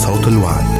صوت الوعد.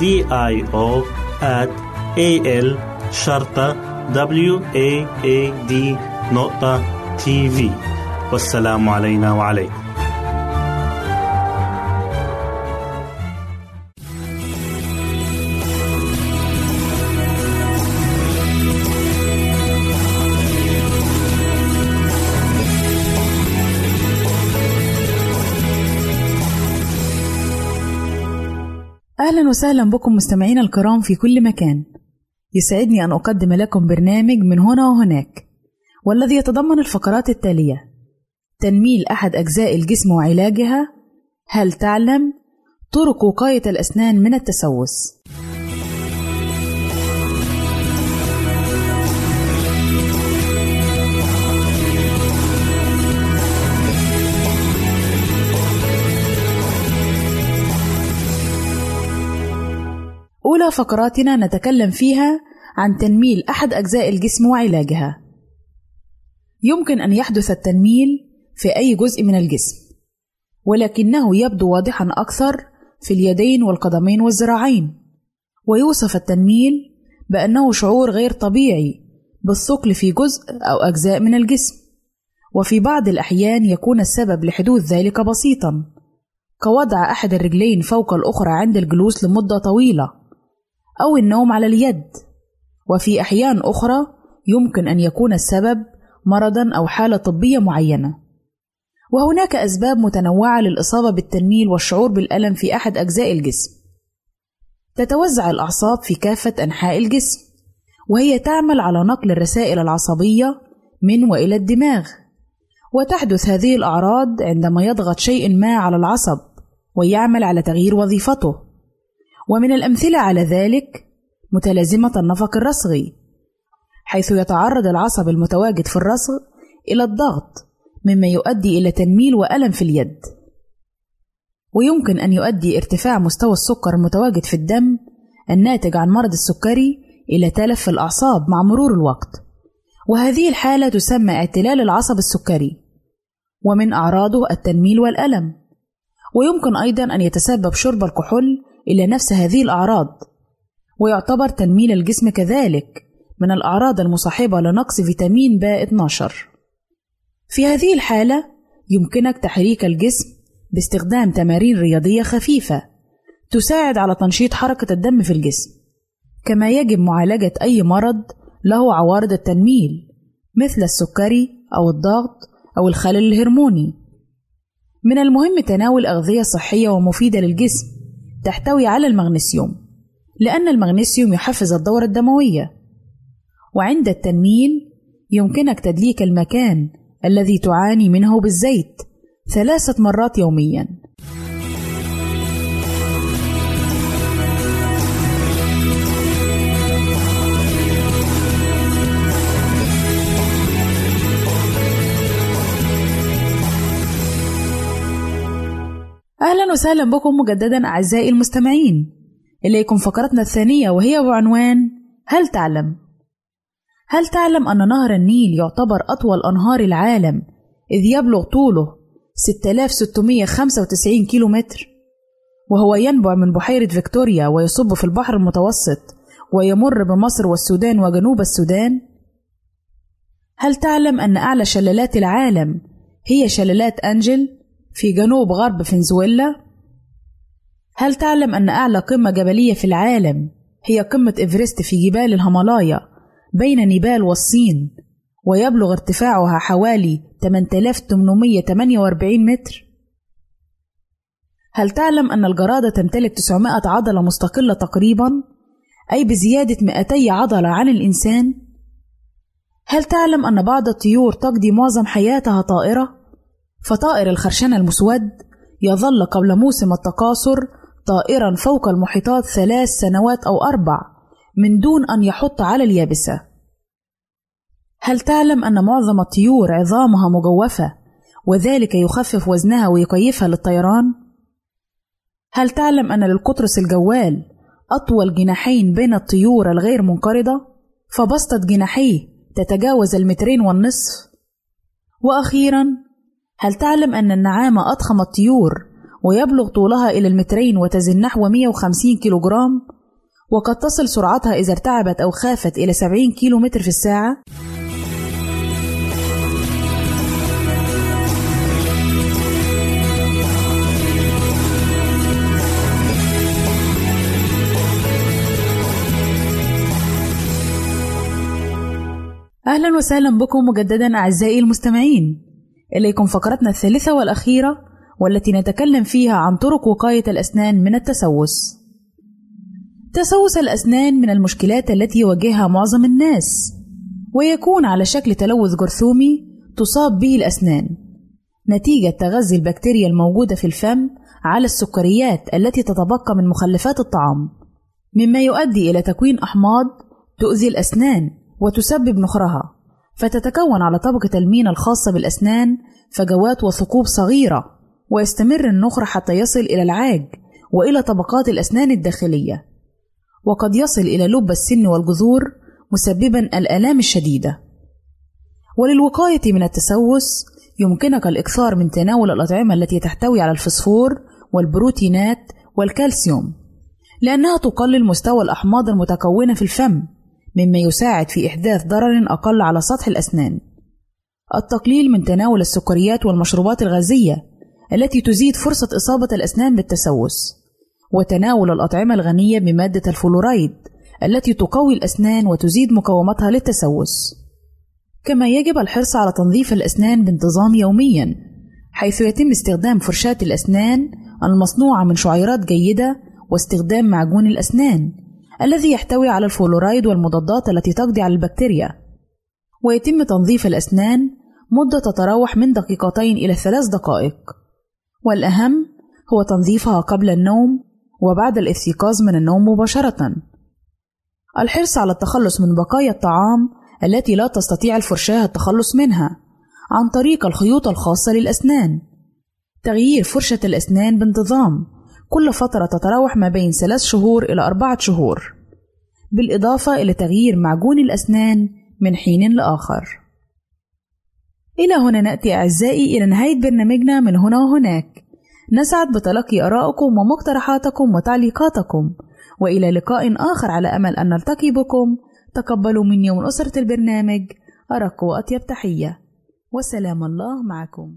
D I O at A L شرطة W A A D نقطة تي في والسلام علينا وعليكم. وسهلا بكم مستمعينا الكرام في كل مكان. يسعدني أن أقدم لكم برنامج من هنا وهناك والذي يتضمن الفقرات التالية تنميل أحد أجزاء الجسم وعلاجها هل تعلم طرق وقاية الأسنان من التسوس؟ فقراتنا نتكلم فيها عن تنميل أحد أجزاء الجسم وعلاجها. يمكن أن يحدث التنميل في أي جزء من الجسم، ولكنه يبدو واضحًا أكثر في اليدين والقدمين والذراعين، ويوصف التنميل بأنه شعور غير طبيعي بالثقل في جزء أو أجزاء من الجسم، وفي بعض الأحيان يكون السبب لحدوث ذلك بسيطًا، كوضع أحد الرجلين فوق الأخرى عند الجلوس لمدة طويلة، أو النوم على اليد، وفي أحيان أخرى يمكن أن يكون السبب مرضًا أو حالة طبية معينة. وهناك أسباب متنوعة للإصابة بالتنميل والشعور بالألم في أحد أجزاء الجسم. تتوزع الأعصاب في كافة أنحاء الجسم، وهي تعمل على نقل الرسائل العصبية من وإلى الدماغ. وتحدث هذه الأعراض عندما يضغط شيء ما على العصب ويعمل على تغيير وظيفته. ومن الأمثلة على ذلك متلازمة النفق الرسغي، حيث يتعرض العصب المتواجد في الرسغ إلى الضغط، مما يؤدي إلى تنميل وألم في اليد. ويمكن أن يؤدي ارتفاع مستوى السكر المتواجد في الدم الناتج عن مرض السكري إلى تلف في الأعصاب مع مرور الوقت، وهذه الحالة تسمى اعتلال العصب السكري، ومن أعراضه التنميل والألم، ويمكن أيضًا أن يتسبب شرب الكحول إلى نفس هذه الأعراض، ويعتبر تنميل الجسم كذلك من الأعراض المصاحبة لنقص فيتامين ب 12. في هذه الحالة يمكنك تحريك الجسم باستخدام تمارين رياضية خفيفة تساعد على تنشيط حركة الدم في الجسم، كما يجب معالجة أي مرض له عوارض التنميل مثل السكري أو الضغط أو الخلل الهرموني. من المهم تناول أغذية صحية ومفيدة للجسم تحتوي على المغنيسيوم، لأن المغنيسيوم يحفز الدورة الدموية. وعند التنميل يمكنك تدليك المكان الذي تعاني منه بالزيت ثلاثة مرات يوميًا. وسهلا بكم مجددا أعزائي المستمعين إليكم فقرتنا الثانية وهي بعنوان هل تعلم؟ هل تعلم أن نهر النيل يعتبر أطول أنهار العالم إذ يبلغ طوله 6695 كيلو متر وهو ينبع من بحيرة فيكتوريا ويصب في البحر المتوسط ويمر بمصر والسودان وجنوب السودان؟ هل تعلم أن أعلى شلالات العالم هي شلالات أنجل في جنوب غرب فنزويلا؟ هل تعلم أن أعلى قمة جبلية في العالم هي قمة إيفرست في جبال الهيمالايا بين نيبال والصين ويبلغ ارتفاعها حوالي 8848 متر؟ هل تعلم أن الجرادة تمتلك 900 عضلة مستقلة تقريبا أي بزيادة 200 عضلة عن الإنسان؟ هل تعلم أن بعض الطيور تقضي معظم حياتها طائرة؟ فطائر الخرشنة المسود يظل قبل موسم التكاثر طائرا فوق المحيطات ثلاث سنوات أو أربع من دون أن يحط على اليابسة. هل تعلم أن معظم الطيور عظامها مجوفة وذلك يخفف وزنها ويكيفها للطيران؟ هل تعلم أن للقطرس الجوال أطول جناحين بين الطيور الغير منقرضة؟ فبسطة جناحيه تتجاوز المترين والنصف؟ وأخيرا هل تعلم أن النعامة أضخم الطيور ويبلغ طولها إلى المترين وتزن نحو 150 كيلوغرام وقد تصل سرعتها إذا ارتعبت أو خافت إلى 70 كيلو متر في الساعة؟ أهلا وسهلا بكم مجددا أعزائي المستمعين إليكم فقرتنا الثالثة والأخيرة والتي نتكلم فيها عن طرق وقاية الأسنان من التسوس. تسوس الأسنان من المشكلات التي يواجهها معظم الناس، ويكون على شكل تلوث جرثومي تصاب به الأسنان، نتيجة تغذي البكتيريا الموجودة في الفم على السكريات التي تتبقى من مخلفات الطعام، مما يؤدي إلى تكوين أحماض تؤذي الأسنان وتسبب نخرها، فتتكون على طبقة المينا الخاصة بالأسنان فجوات وثقوب صغيرة ويستمر النخر حتى يصل إلى العاج وإلى طبقات الأسنان الداخلية. وقد يصل إلى لب السن والجذور مسببا الآلام الشديدة. وللوقاية من التسوس يمكنك الإكثار من تناول الأطعمة التي تحتوي على الفسفور والبروتينات والكالسيوم لأنها تقلل مستوى الأحماض المتكونة في الفم مما يساعد في إحداث ضرر أقل على سطح الأسنان. التقليل من تناول السكريات والمشروبات الغازية التي تزيد فرصة إصابة الأسنان بالتسوس وتناول الأطعمة الغنية بمادة الفلورايد التي تقوي الأسنان وتزيد مقاومتها للتسوس. كما يجب الحرص على تنظيف الأسنان بانتظام يوميا حيث يتم استخدام فرشاة الأسنان المصنوعة من شعيرات جيدة واستخدام معجون الأسنان الذي يحتوي على الفلورايد والمضادات التي تقضي على البكتيريا ويتم تنظيف الأسنان مدة تتراوح من دقيقتين إلى ثلاث دقائق. والأهم هو تنظيفها قبل النوم وبعد الاستيقاظ من النوم مباشرة. الحرص على التخلص من بقايا الطعام التي لا تستطيع الفرشاة التخلص منها عن طريق الخيوط الخاصة للأسنان. تغيير فرشة الأسنان بانتظام كل فترة تتراوح ما بين ثلاث شهور إلى أربعة شهور. بالإضافة إلى تغيير معجون الأسنان من حين لآخر. إلى هنا نأتي أعزائي إلى نهاية برنامجنا من هنا وهناك. نسعد بتلقي آرائكم ومقترحاتكم وتعليقاتكم. وإلى لقاء آخر على أمل أن نلتقي بكم. تقبلوا مني ومن أسرة البرنامج. أرق وأطيب تحية. وسلام الله معكم.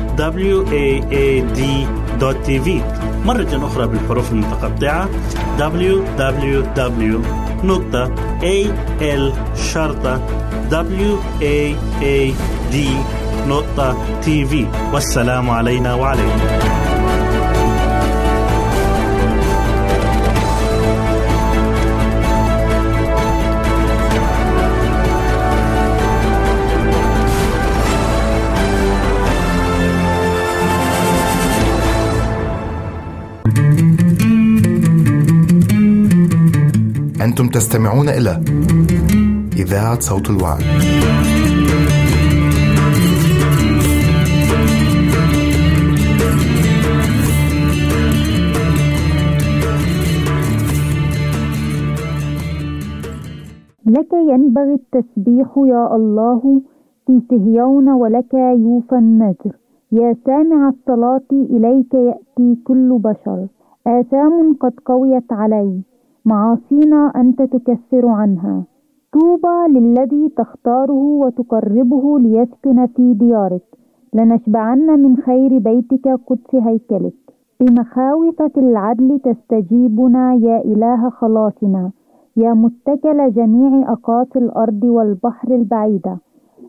www.al-waad.tv مرة أخرى بالحروف المتقطعة. Www.al-waad.tv والسلام علينا وعليكم. تستمعون إلى إذاعة صوت الوعي لك ينبغي التسبيح يا الله في صهيون ولك يوفى النذر. يا سامع الصلاة إليك يأتي كل بشر. آثام قد قويت علي. معاصينا أنت تكفر عنها. طوبى للذي تختاره وتقربه ليسكن في ديارك. لنشبعن من خير بيتك قدس هيكلك. بمخاوفة العدل تستجيبنا يا إله خلاصنا. يا متكل جميع أقاصي الأرض والبحر البعيدة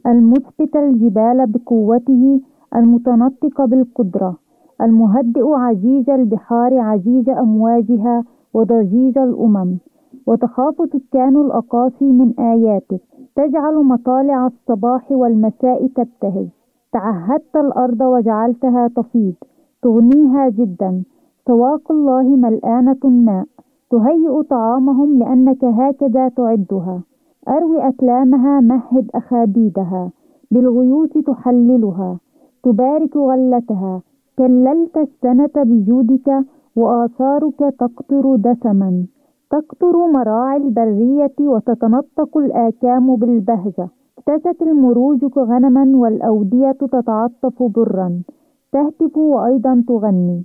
المثبت الجبال بقوته. المتنطق بالقدرة. المهدئ عجيج البحار عجيج أمواجها. وضجيج الأمم. وتخاف سكان الأقاصي من آياتك. تجعل مطالع الصباح والمساء تبتهج. تعهدت الأرض وجعلتها تفيض تغنيها جدا. سواق الله ملآنة ماء تهيئ طعامهم لأنك هكذا تعدها. أروي أكلامها مهد أخابيدها. بالغيوث تحللها. تبارك غلتها. كللت السنة بجودك وآثارك تقطر دسما. تقطر مراعي البرية وتتنطق الآكام بالبهجة. اكتست المروج غنما والأودية تتعطف برا. تهتف وأيضا تغني.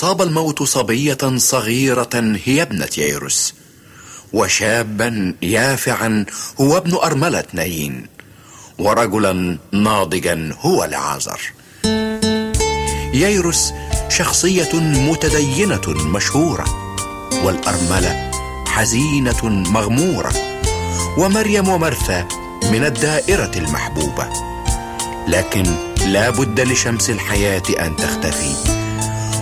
أصاب الموت صبية صغيرة هي ابنة ييروس. وشابا يافعا هو ابن أرملة نايين ورجلا ناضجا هو لعازر ييروس شخصية متدينة مشهورة والأرملة حزينة مغمورة ومريم ومرثا من الدائرة المحبوبة. لكن لا بد لشمس الحياة أن تختفي.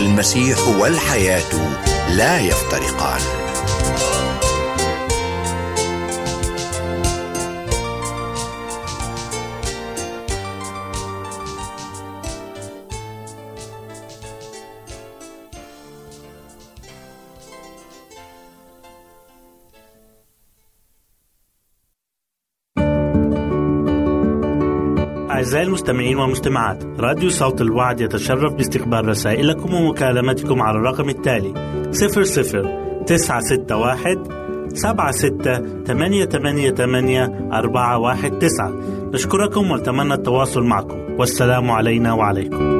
والمسيح والحياة لا يفترقان. أعزائي المستمعين والمستمعات راديو صوت الوعد يتشرف باستقبال رسائلكم ومكالمتكم على الرقم التالي 00 961 سبعة ستة ثمانية ثمانية ثمانية أربعة واحد تسعة. نشكركم ونتمنى التواصل معكم. والسلام علينا وعليكم.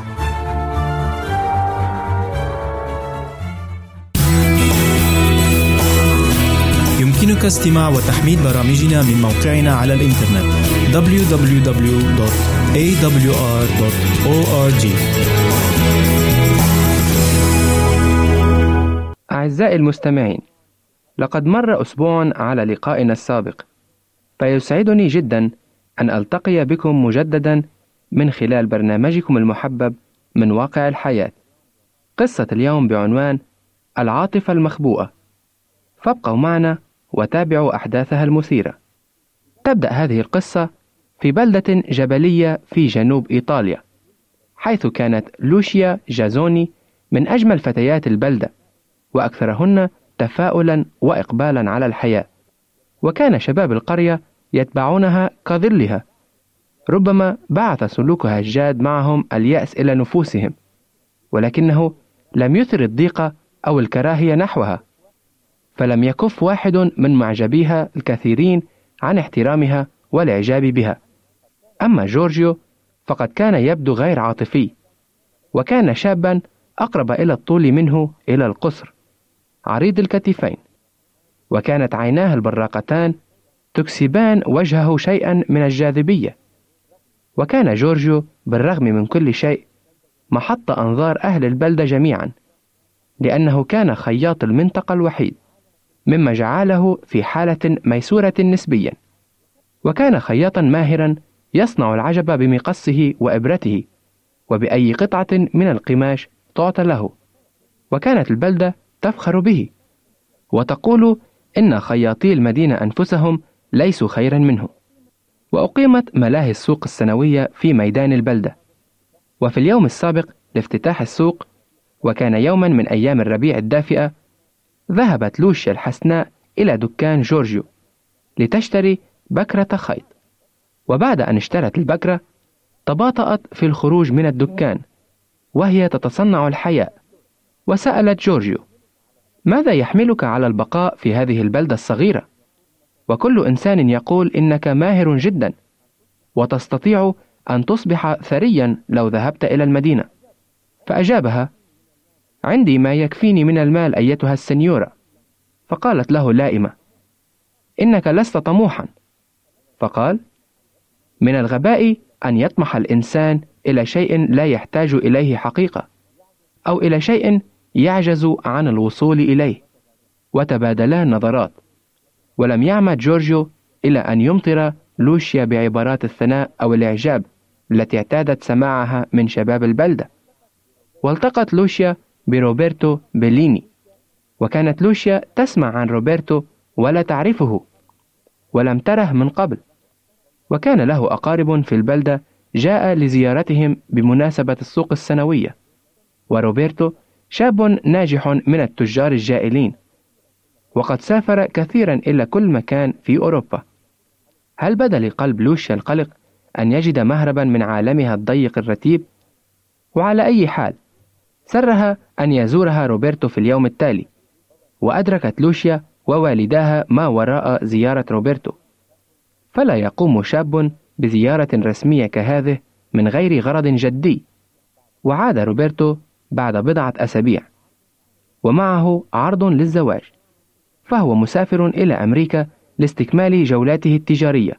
يمكنك استماع وتحميل برامجنا من موقعنا على الإنترنت www.awr.org أعزائي المستمعين لقد مر أسبوع على لقائنا السابق فيسعدني جدا أن ألتقي بكم مجددا من خلال برنامجكم المحبب من واقع الحياة. قصة اليوم بعنوان العاطفة المخبوءة. فابقوا معنا وتابعوا أحداثها المثيرة. تبدأ هذه القصة في بلدة جبلية في جنوب إيطاليا حيث كانت لوشيا جازوني من أجمل فتيات البلدة وأكثرهن تفاؤلا وإقبالا على الحياة. وكان شباب القرية يتبعونها كظلها. ربما بعث سلوكها الجاد معهم اليأس إلى نفوسهم ولكنه لم يثر الضيق أو الكراهية نحوها. فلم يكف واحد من معجبيها الكثيرين عن احترامها والإعجاب بها. أما جورجيو فقد كان يبدو غير عاطفي وكان شابا أقرب إلى الطول منه إلى القصر عريض الكتفين وكانت عيناه البراقتان تكسبان وجهه شيئا من الجاذبية. وكان جورجيو بالرغم من كل شيء محط أنظار أهل البلدة جميعا لأنه كان خياط المنطقة الوحيد. مما جعله في حالة ميسورة نسبيا. وكان خياطا ماهرا يصنع العجب بمقصه وإبرته وبأي قطعة من القماش تعطى له. وكانت البلدة تفخر به وتقول إن خياطي المدينة أنفسهم ليسوا خيرا منه. وأقيمت ملاهي السوق السنوية في ميدان البلدة. وفي اليوم السابق لافتتاح السوق وكان يوما من أيام الربيع الدافئة ذهبت لوشيا الحسناء إلى دكان جورجيو لتشتري بكرة خيط. وبعد أن اشترت البكرة تباطأت في الخروج من الدكان وهي تتصنع الحياء. وسألت جورجيو ماذا يحملك على البقاء في هذه البلدة الصغيرة؟ وكل إنسان يقول إنك ماهر جدا وتستطيع أن تصبح ثريا لو ذهبت إلى المدينة. فأجابها عندي ما يكفيني من المال أيتها السنيورة. فقالت له لائمة إنك لست طموحا. فقال من الغباء أن يطمح الإنسان إلى شيء لا يحتاج إليه حقيقة أو إلى شيء يعجز عن الوصول إليه. وتبادلا نظرات ولم يعمد جورجيو إلى أن يمطر لوشيا بعبارات الثناء أو الإعجاب التي اعتادت سماعها من شباب البلدة. والتقت لوشيا بروبرتو بيليني. وكانت لوشيا تسمع عن روبرتو ولا تعرفه ولم تره من قبل. وكان له أقارب في البلدة جاء لزيارتهم بمناسبة السوق السنوية. وروبرتو شاب ناجح من التجار الجائلين. وقد سافر كثيرا إلى كل مكان في أوروبا. هل بدا لقلب لوشيا القلق أن يجد مهربا من عالمها الضيق الرتيب؟ وعلى أي حال سرها أن يزورها روبرتو في اليوم التالي. وأدركت لوشيا ووالداها ما وراء زيارة روبرتو. فلا يقوم شاب بزيارة رسمية كهذه من غير غرض جدي. وعاد روبرتو بعد بضعة أسابيع. ومعه عرض للزواج. فهو مسافر إلى أمريكا لاستكمال جولاته التجارية.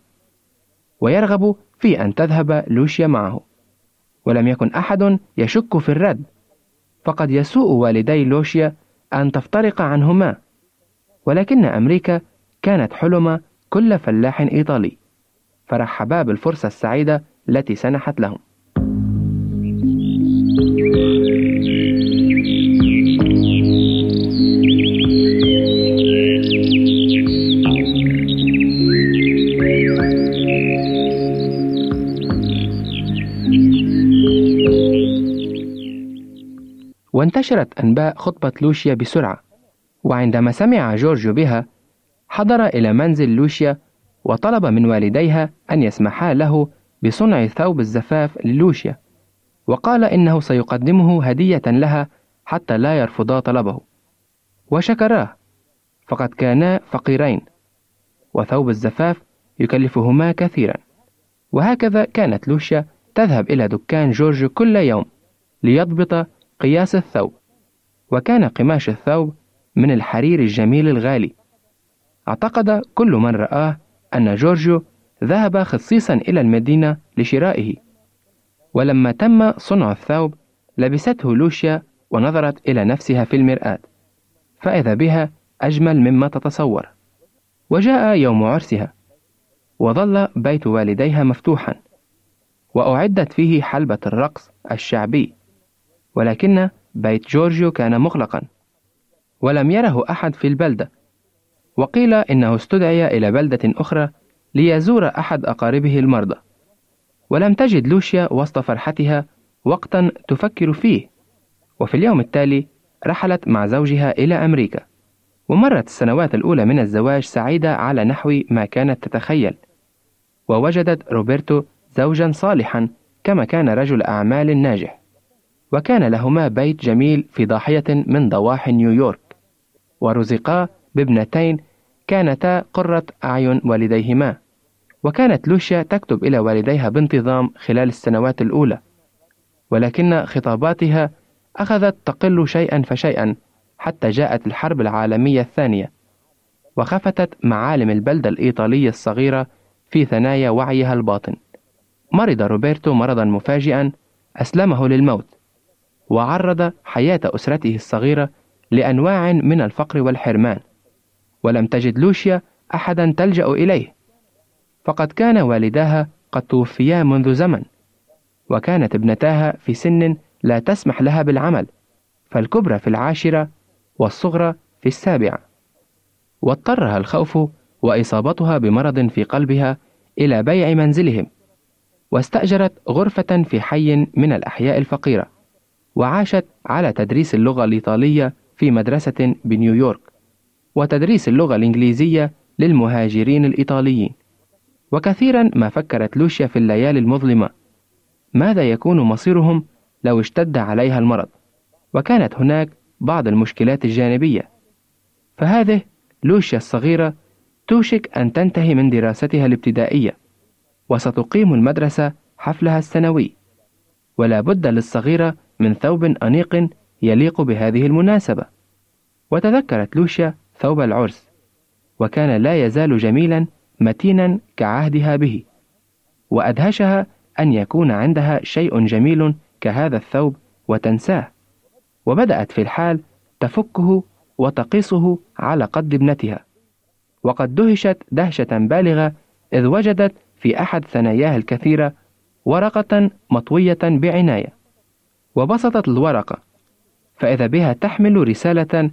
ويرغب في أن تذهب لوشيا معه. ولم يكن أحد يشك في الرد. فقد يسوء والدي لوشيا أن تفترق عنهما. ولكن أمريكا كانت حلم كل فلاح إيطالي. فرحبا بالفرصة السعيدة التي سنحت لهم. وانتشرت أنباء خطبة لوشيا بسرعة وعندما سمع جورجيو بها حضر إلى منزل لوشيا وطلب من والديها أن يسمحا له بصنع ثوب الزفاف للوشيا وقال إنه سيقدمه هدية لها حتى لا يرفضا طلبه. وشكراه فقد كانا فقيرين وثوب الزفاف يكلفهما كثيرا. وهكذا كانت لوشيا تذهب إلى دكان جورج كل يوم ليضبط قياس الثوب وكان قماش الثوب من الحرير الجميل الغالي. اعتقد كل من رآه أن جورجيو ذهب خصيصا إلى المدينة لشرائه. ولما تم صنع الثوب لبسته لوشيا ونظرت إلى نفسها في المرآة فإذا بها أجمل مما تتصور. وجاء يوم عرسها وظل بيت والديها مفتوحا وأعدت فيه حلبة الرقص الشعبي. ولكن بيت جورجيو كان مغلقا ولم يره أحد في البلدة. وقيل إنه استدعي إلى بلدة أخرى ليزور أحد أقاربه المرضى. ولم تجد لوشيا وسط فرحتها وقتا تفكر فيه. وفي اليوم التالي رحلت مع زوجها إلى أمريكا ومرت السنوات الأولى من الزواج سعيدة على نحو ما كانت تتخيل. ووجدت روبرتو زوجا صالحا كما كان رجل أعمال ناجح. وكان لهما بيت جميل في ضاحية من ضواحي نيويورك ورزقا بابنتين كانتا قرة أعين والديهما. وكانت لوشيا تكتب إلى والديها بانتظام خلال السنوات الأولى ولكن خطاباتها أخذت تقل شيئا فشيئا حتى جاءت الحرب العالمية الثانية وخفتت معالم البلدة الإيطالية الصغيرة في ثنايا وعيها الباطن. مرض روبرتو مرضا مفاجئا أسلمه للموت. وعرض حياة أسرته الصغيرة لأنواع من الفقر والحرمان ولم تجد لوشيا أحدا تلجأ إليه. فقد كان والداها قد توفيا منذ زمن وكانت ابنتاها في سن لا تسمح لها بالعمل فالكبرى في العاشرة والصغرى في السابعة. واضطرها الخوف وإصابتها بمرض في قلبها إلى بيع منزلهم واستأجرت غرفة في حي من الأحياء الفقيرة. وعاشت على تدريس اللغة الإيطالية في مدرسة بنيويورك وتدريس اللغة الإنجليزية للمهاجرين الإيطاليين. وكثيرا ما فكرت لوشيا في الليالي المظلمة. ماذا يكون مصيرهم لو اشتد عليها المرض؟ وكانت هناك بعض المشكلات الجانبية. فهذه لوشيا الصغيرة توشك أن تنتهي من دراستها الابتدائية وستقيم المدرسة حفلها السنوي. ولا بد للصغيرة من ثوب أنيق يليق بهذه المناسبة. وتذكرت لوشيا ثوب العرس وكان لا يزال جميلا متينا كعهدها به. وأدهشها أن يكون عندها شيء جميل كهذا الثوب وتنساه. وبدأت في الحال تفكه وتقيسه على قد ابنتها. وقد دهشت دهشة بالغة إذ وجدت في أحد ثناياه الكثيرة ورقة مطوية بعناية. وبسطت الورقة فإذا بها تحمل رسالة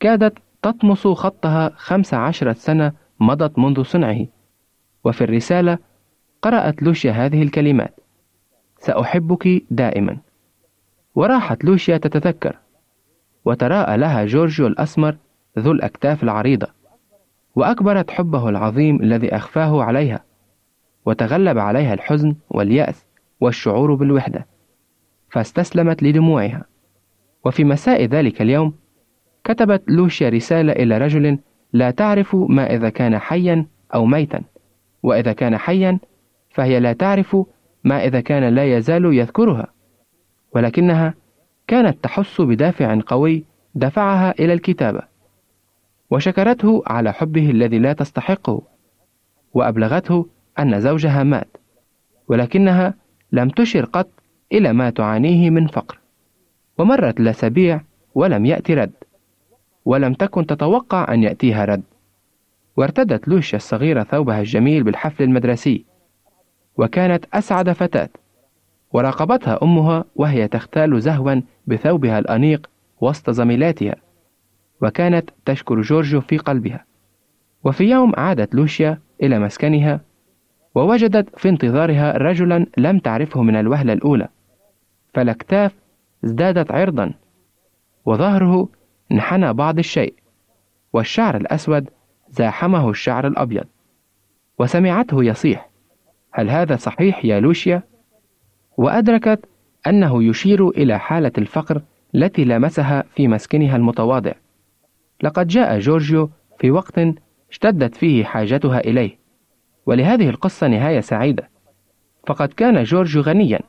كادت تطمس خطها خمس عشرة سنة مضت منذ صنعه. وفي الرسالة قرأت لوشيا هذه الكلمات سأحبك دائما وراحت لوشيا تتذكر وتراءى لها جورجيو الأسمر ذو الأكتاف العريضة وأكبرت حبه العظيم الذي أخفاه عليها. وتغلب عليها الحزن واليأس والشعور بالوحدة فاستسلمت لدموعها. وفي مساء ذلك اليوم كتبت لوشيا رسالة إلى رجل لا تعرف ما إذا كان حيا أو ميتا. وإذا كان حيا فهي لا تعرف ما إذا كان لا يزال يذكرها. ولكنها كانت تحس بدافع قوي دفعها إلى الكتابة. وشكرته على حبه الذي لا تستحقه. وأبلغته أن زوجها مات ولكنها لم تشر قط إلى ما تعانيه من فقر ومرت الأسابيع ولم يأتي رد ولم تكن تتوقع أن يأتيها رد. وارتدت لوشيا الصغيرة ثوبها الجميل بالحفل المدرسي وكانت أسعد فتاة وراقبتها أمها وهي تختال زهوا بثوبها الأنيق وسط زميلاتها وكانت تشكر جورجيو في قلبها. وفي يوم عادت لوشيا إلى مسكنها ووجدت في انتظارها رجلا لم تعرفه من الوهلة الأولى فالأكتاف ازدادت عرضا وظهره انحنى بعض الشيء والشعر الأسود زاحمه الشعر الأبيض وسمعته يصيح هل هذا صحيح يا لوشيا؟ وأدركت أنه يشير إلى حالة الفقر التي لامسها في مسكنها المتواضع لقد جاء جورجيو في وقت اشتدت فيه حاجتها إليه ولهذه القصة نهاية سعيدة. فقد كان جورج غنيا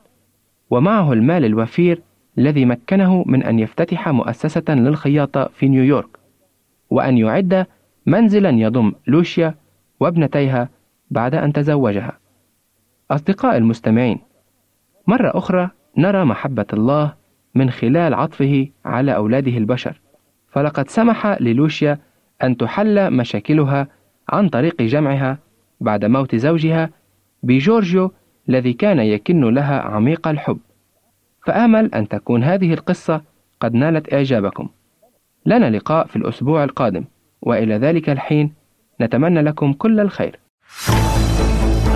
ومعه المال الوفير الذي مكنه من أن يفتتح مؤسسة للخياطة في نيويورك وأن يعد منزلا يضم لوشيا وابنتيها بعد أن تزوجها. أصدقاء المستمعين مرة أخرى نرى محبة الله من خلال عطفه على أولاده البشر. فلقد سمح للوشيا أن تحل مشاكلها عن طريق جمعها بعد موت زوجها بجورجيو الذي كان يكن لها عميق الحب. فآمل أن تكون هذه القصة قد نالت إعجابكم. لنا لقاء في الأسبوع القادم وإلى ذلك الحين نتمنى لكم كل الخير.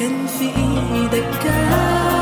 كان في إيدك. كان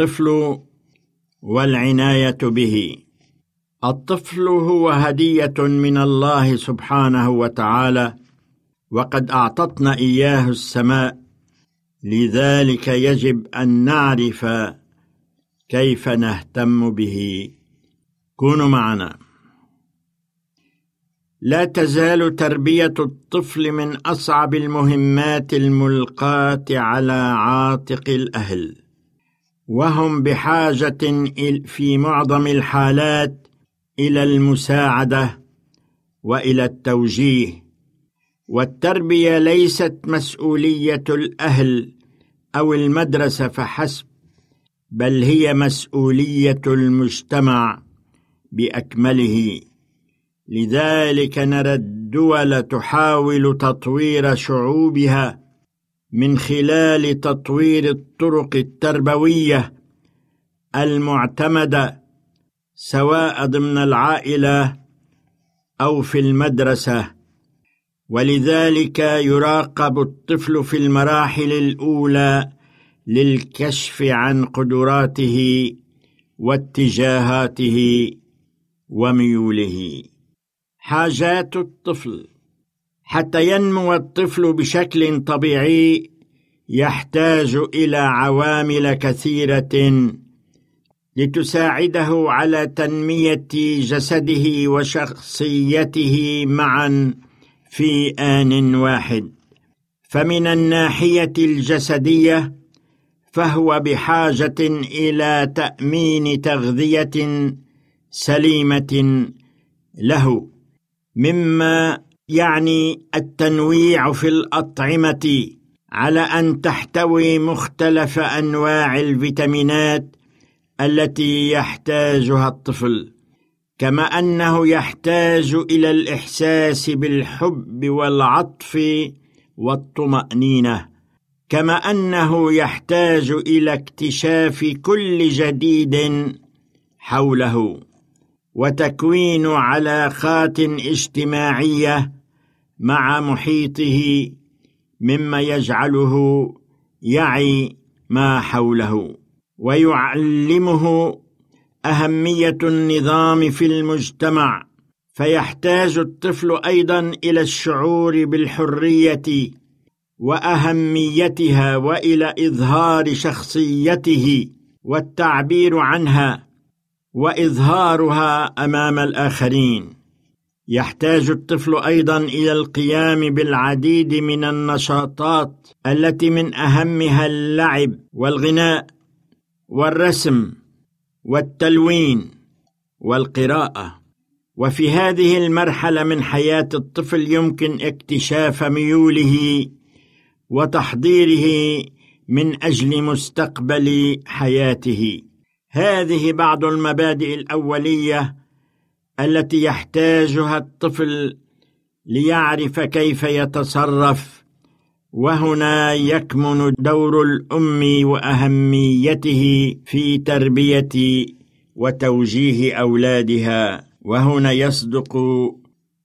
الطفل والعناية به. الطفل هو هدية من الله سبحانه وتعالى وقد أعطتنا إياه السماء. لذلك يجب أن نعرف كيف نهتم به. كونوا معنا. لا تزال تربية الطفل من أصعب المهمات الملقاة على عاتق الأهل. وهم بحاجة في معظم الحالات إلى المساعدة وإلى التوجيه. والتربية ليست مسؤولية الأهل أو المدرسة فحسب بل هي مسؤولية المجتمع بأكمله. لذلك نرى الدول تحاول تطوير شعوبها من خلال تطوير الطرق التربوية المعتمدة سواء ضمن العائلة أو في المدرسة. ولذلك يراقب الطفل في المراحل الأولى للكشف عن قدراته واتجاهاته وميوله. حاجات الطفل حتى ينمو الطفل بشكل طبيعي يحتاج إلى عوامل كثيرة لتساعده على تنمية جسده وشخصيته معا في آن واحد. فمن الناحية الجسدية فهو بحاجة إلى تأمين تغذية سليمة له مما يعني التنويع في الأطعمة على أن تحتوي مختلف أنواع الفيتامينات التي يحتاجها الطفل كما أنه يحتاج إلى الإحساس بالحب والعطف والطمأنينة كما أنه يحتاج إلى اكتشاف كل جديد حوله وتكوين علاقات اجتماعية مع محيطه مما يجعله يعي ما حوله ويعلمه أهمية النظام في المجتمع. فيحتاج الطفل أيضا إلى الشعور بالحرية وأهميتها وإلى إظهار شخصيته والتعبير عنها وإظهارها أمام الآخرين. يحتاج الطفل أيضا إلى القيام بالعديد من النشاطات التي من أهمها اللعب والغناء والرسم والتلوين والقراءة. وفي هذه المرحلة من حياة الطفل يمكن اكتشاف ميوله وتحضيره من أجل مستقبل حياته. هذه بعض المبادئ الأولية التي يحتاجها الطفل ليعرف كيف يتصرف وهنا يكمن دور الأم وأهميته في تربية وتوجيه أولادها. وهنا يصدق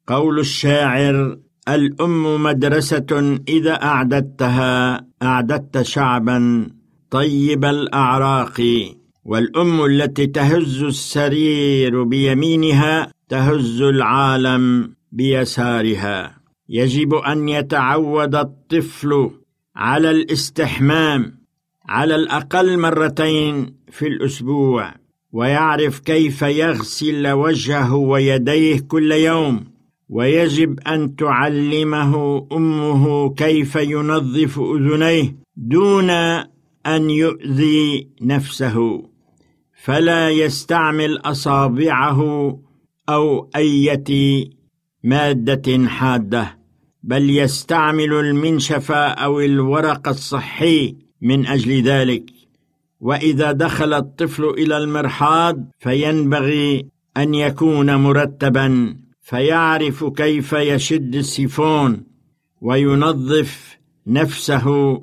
قول الشاعر الأم مدرسة إذا أعددتها أعددت شعبا طيب الأعراق. والأم التي تهز السرير بيمينها تهز العالم بيسارها. يجب أن يتعود الطفل على الاستحمام على الأقل مرتين في الأسبوع ويعرف كيف يغسل وجهه ويديه كل يوم. ويجب أن تعلمه أمه كيف ينظف أذنيه دون أن يؤذي نفسه. فلا يستعمل أصابعه أو أية مادة حادة بل يستعمل المنشف أو الورق الصحي من أجل ذلك. وإذا دخل الطفل إلى المرحاض فينبغي أن يكون مرتبا فيعرف كيف يشد السيفون وينظف نفسه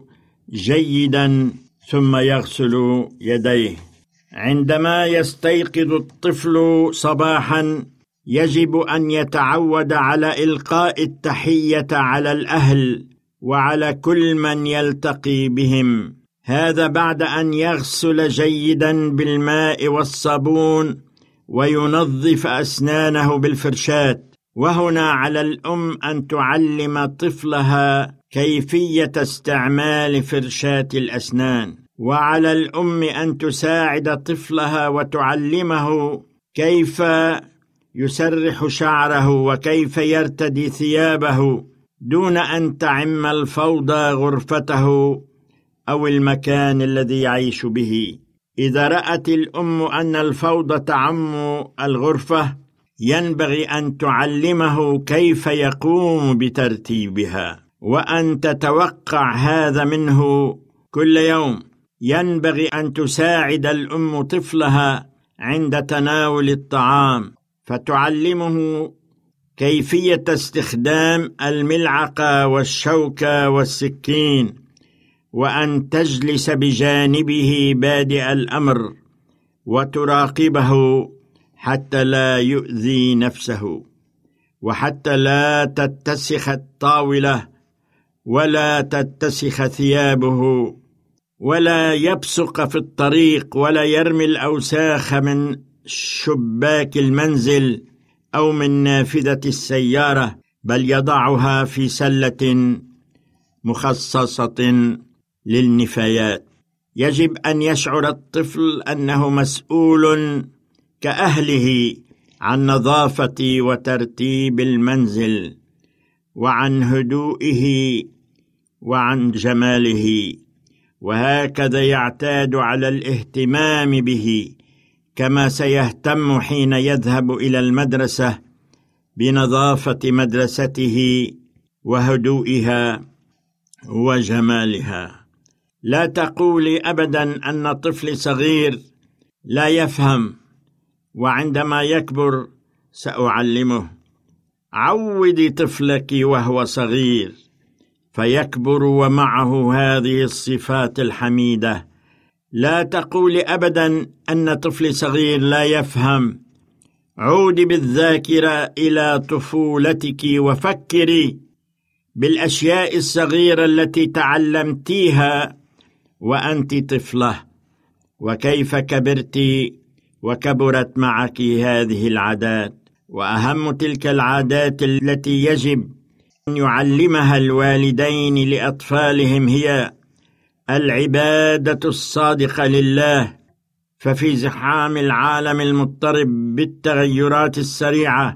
جيدا ثم يغسل يديه. عندما يستيقظ الطفل صباحا يجب أن يتعود على إلقاء التحية على الأهل وعلى كل من يلتقي بهم. هذا بعد أن يغسل جيدا بالماء والصابون وينظف أسنانه بالفرشاة. وهنا على الأم أن تعلم طفلها كيفية استعمال فرشاة الأسنان. وعلى الأم أن تساعد طفلها وتعلمه كيف يسرح شعره وكيف يرتدي ثيابه دون أن تعم الفوضى غرفته أو المكان الذي يعيش به. إذا رأت الأم أن الفوضى تعم الغرفة ينبغي أن تعلمه كيف يقوم بترتيبها وأن تتوقع هذا منه كل يوم. ينبغي أن تساعد الأم طفلها عند تناول الطعام فتعلمه كيفية استخدام الملعقة والشوكة والسكين وأن تجلس بجانبه بادئ الأمر وتراقبه حتى لا يؤذي نفسه وحتى لا تتسخ الطاولة ولا تتسخ ثيابه. ولا يبصق في الطريق ولا يرمي الأوساخ من شباك المنزل أو من نافذة السيارة بل يضعها في سلة مخصصة للنفايات. يجب أن يشعر الطفل أنه مسؤول كأهله عن نظافة وترتيب المنزل وعن هدوئه وعن جماله. وهكذا يعتاد على الاهتمام به كما سيهتم حين يذهب إلى المدرسة بنظافة مدرسته وهدوئها وجمالها. لا تقولي ابدا أن طفل صغير لا يفهم وعندما يكبر سأعلمه. عودي طفلك وهو صغير. فيكبر ومعه هذه الصفات الحميدة. لا تقولي ابدا أن طفل صغير لا يفهم. عودي بالذاكرة إلى طفولتك وفكري بالأشياء الصغيرة التي تعلمتيها وأنت طفلة. وكيف كبرت وكبرت معك هذه العادات؟ وأهم تلك العادات التي يجب أن يعلمها الوالدين لأطفالهم هي العبادة الصادقة لله ففي زحام العالم المضطرب بالتغيرات السريعة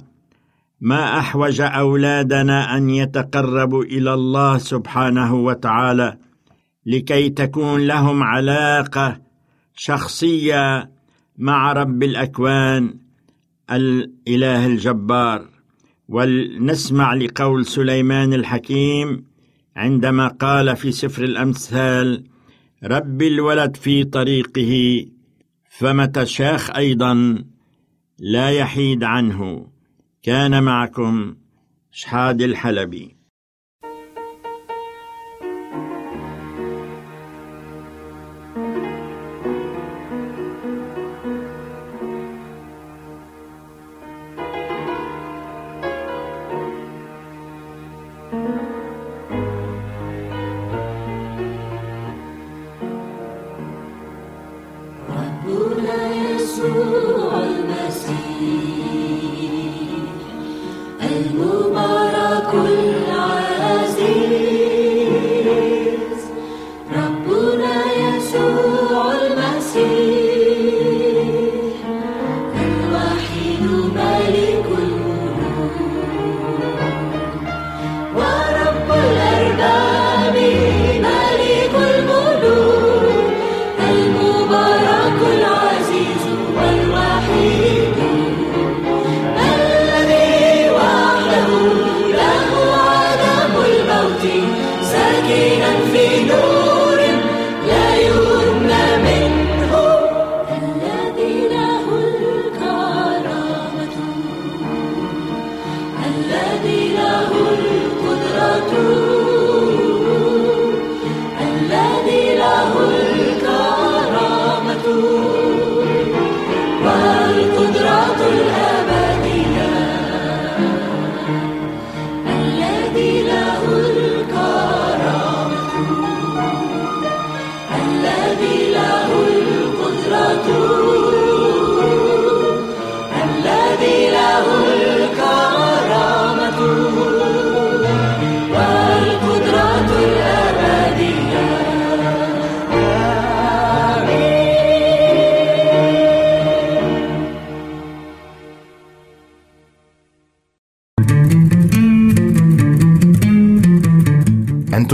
ما أحوج أولادنا أن يتقربوا إلى الله سبحانه وتعالى لكي تكون لهم علاقة شخصية مع رب الأكوان الإله الجبار. ولنسمع لقول سليمان الحكيم عندما قال في سفر الأمثال رب الولد في طريقه فمتى شاخ أيضا لا يحيد عنه كان معكم شحاد الحلبي. والقدرة الأبدية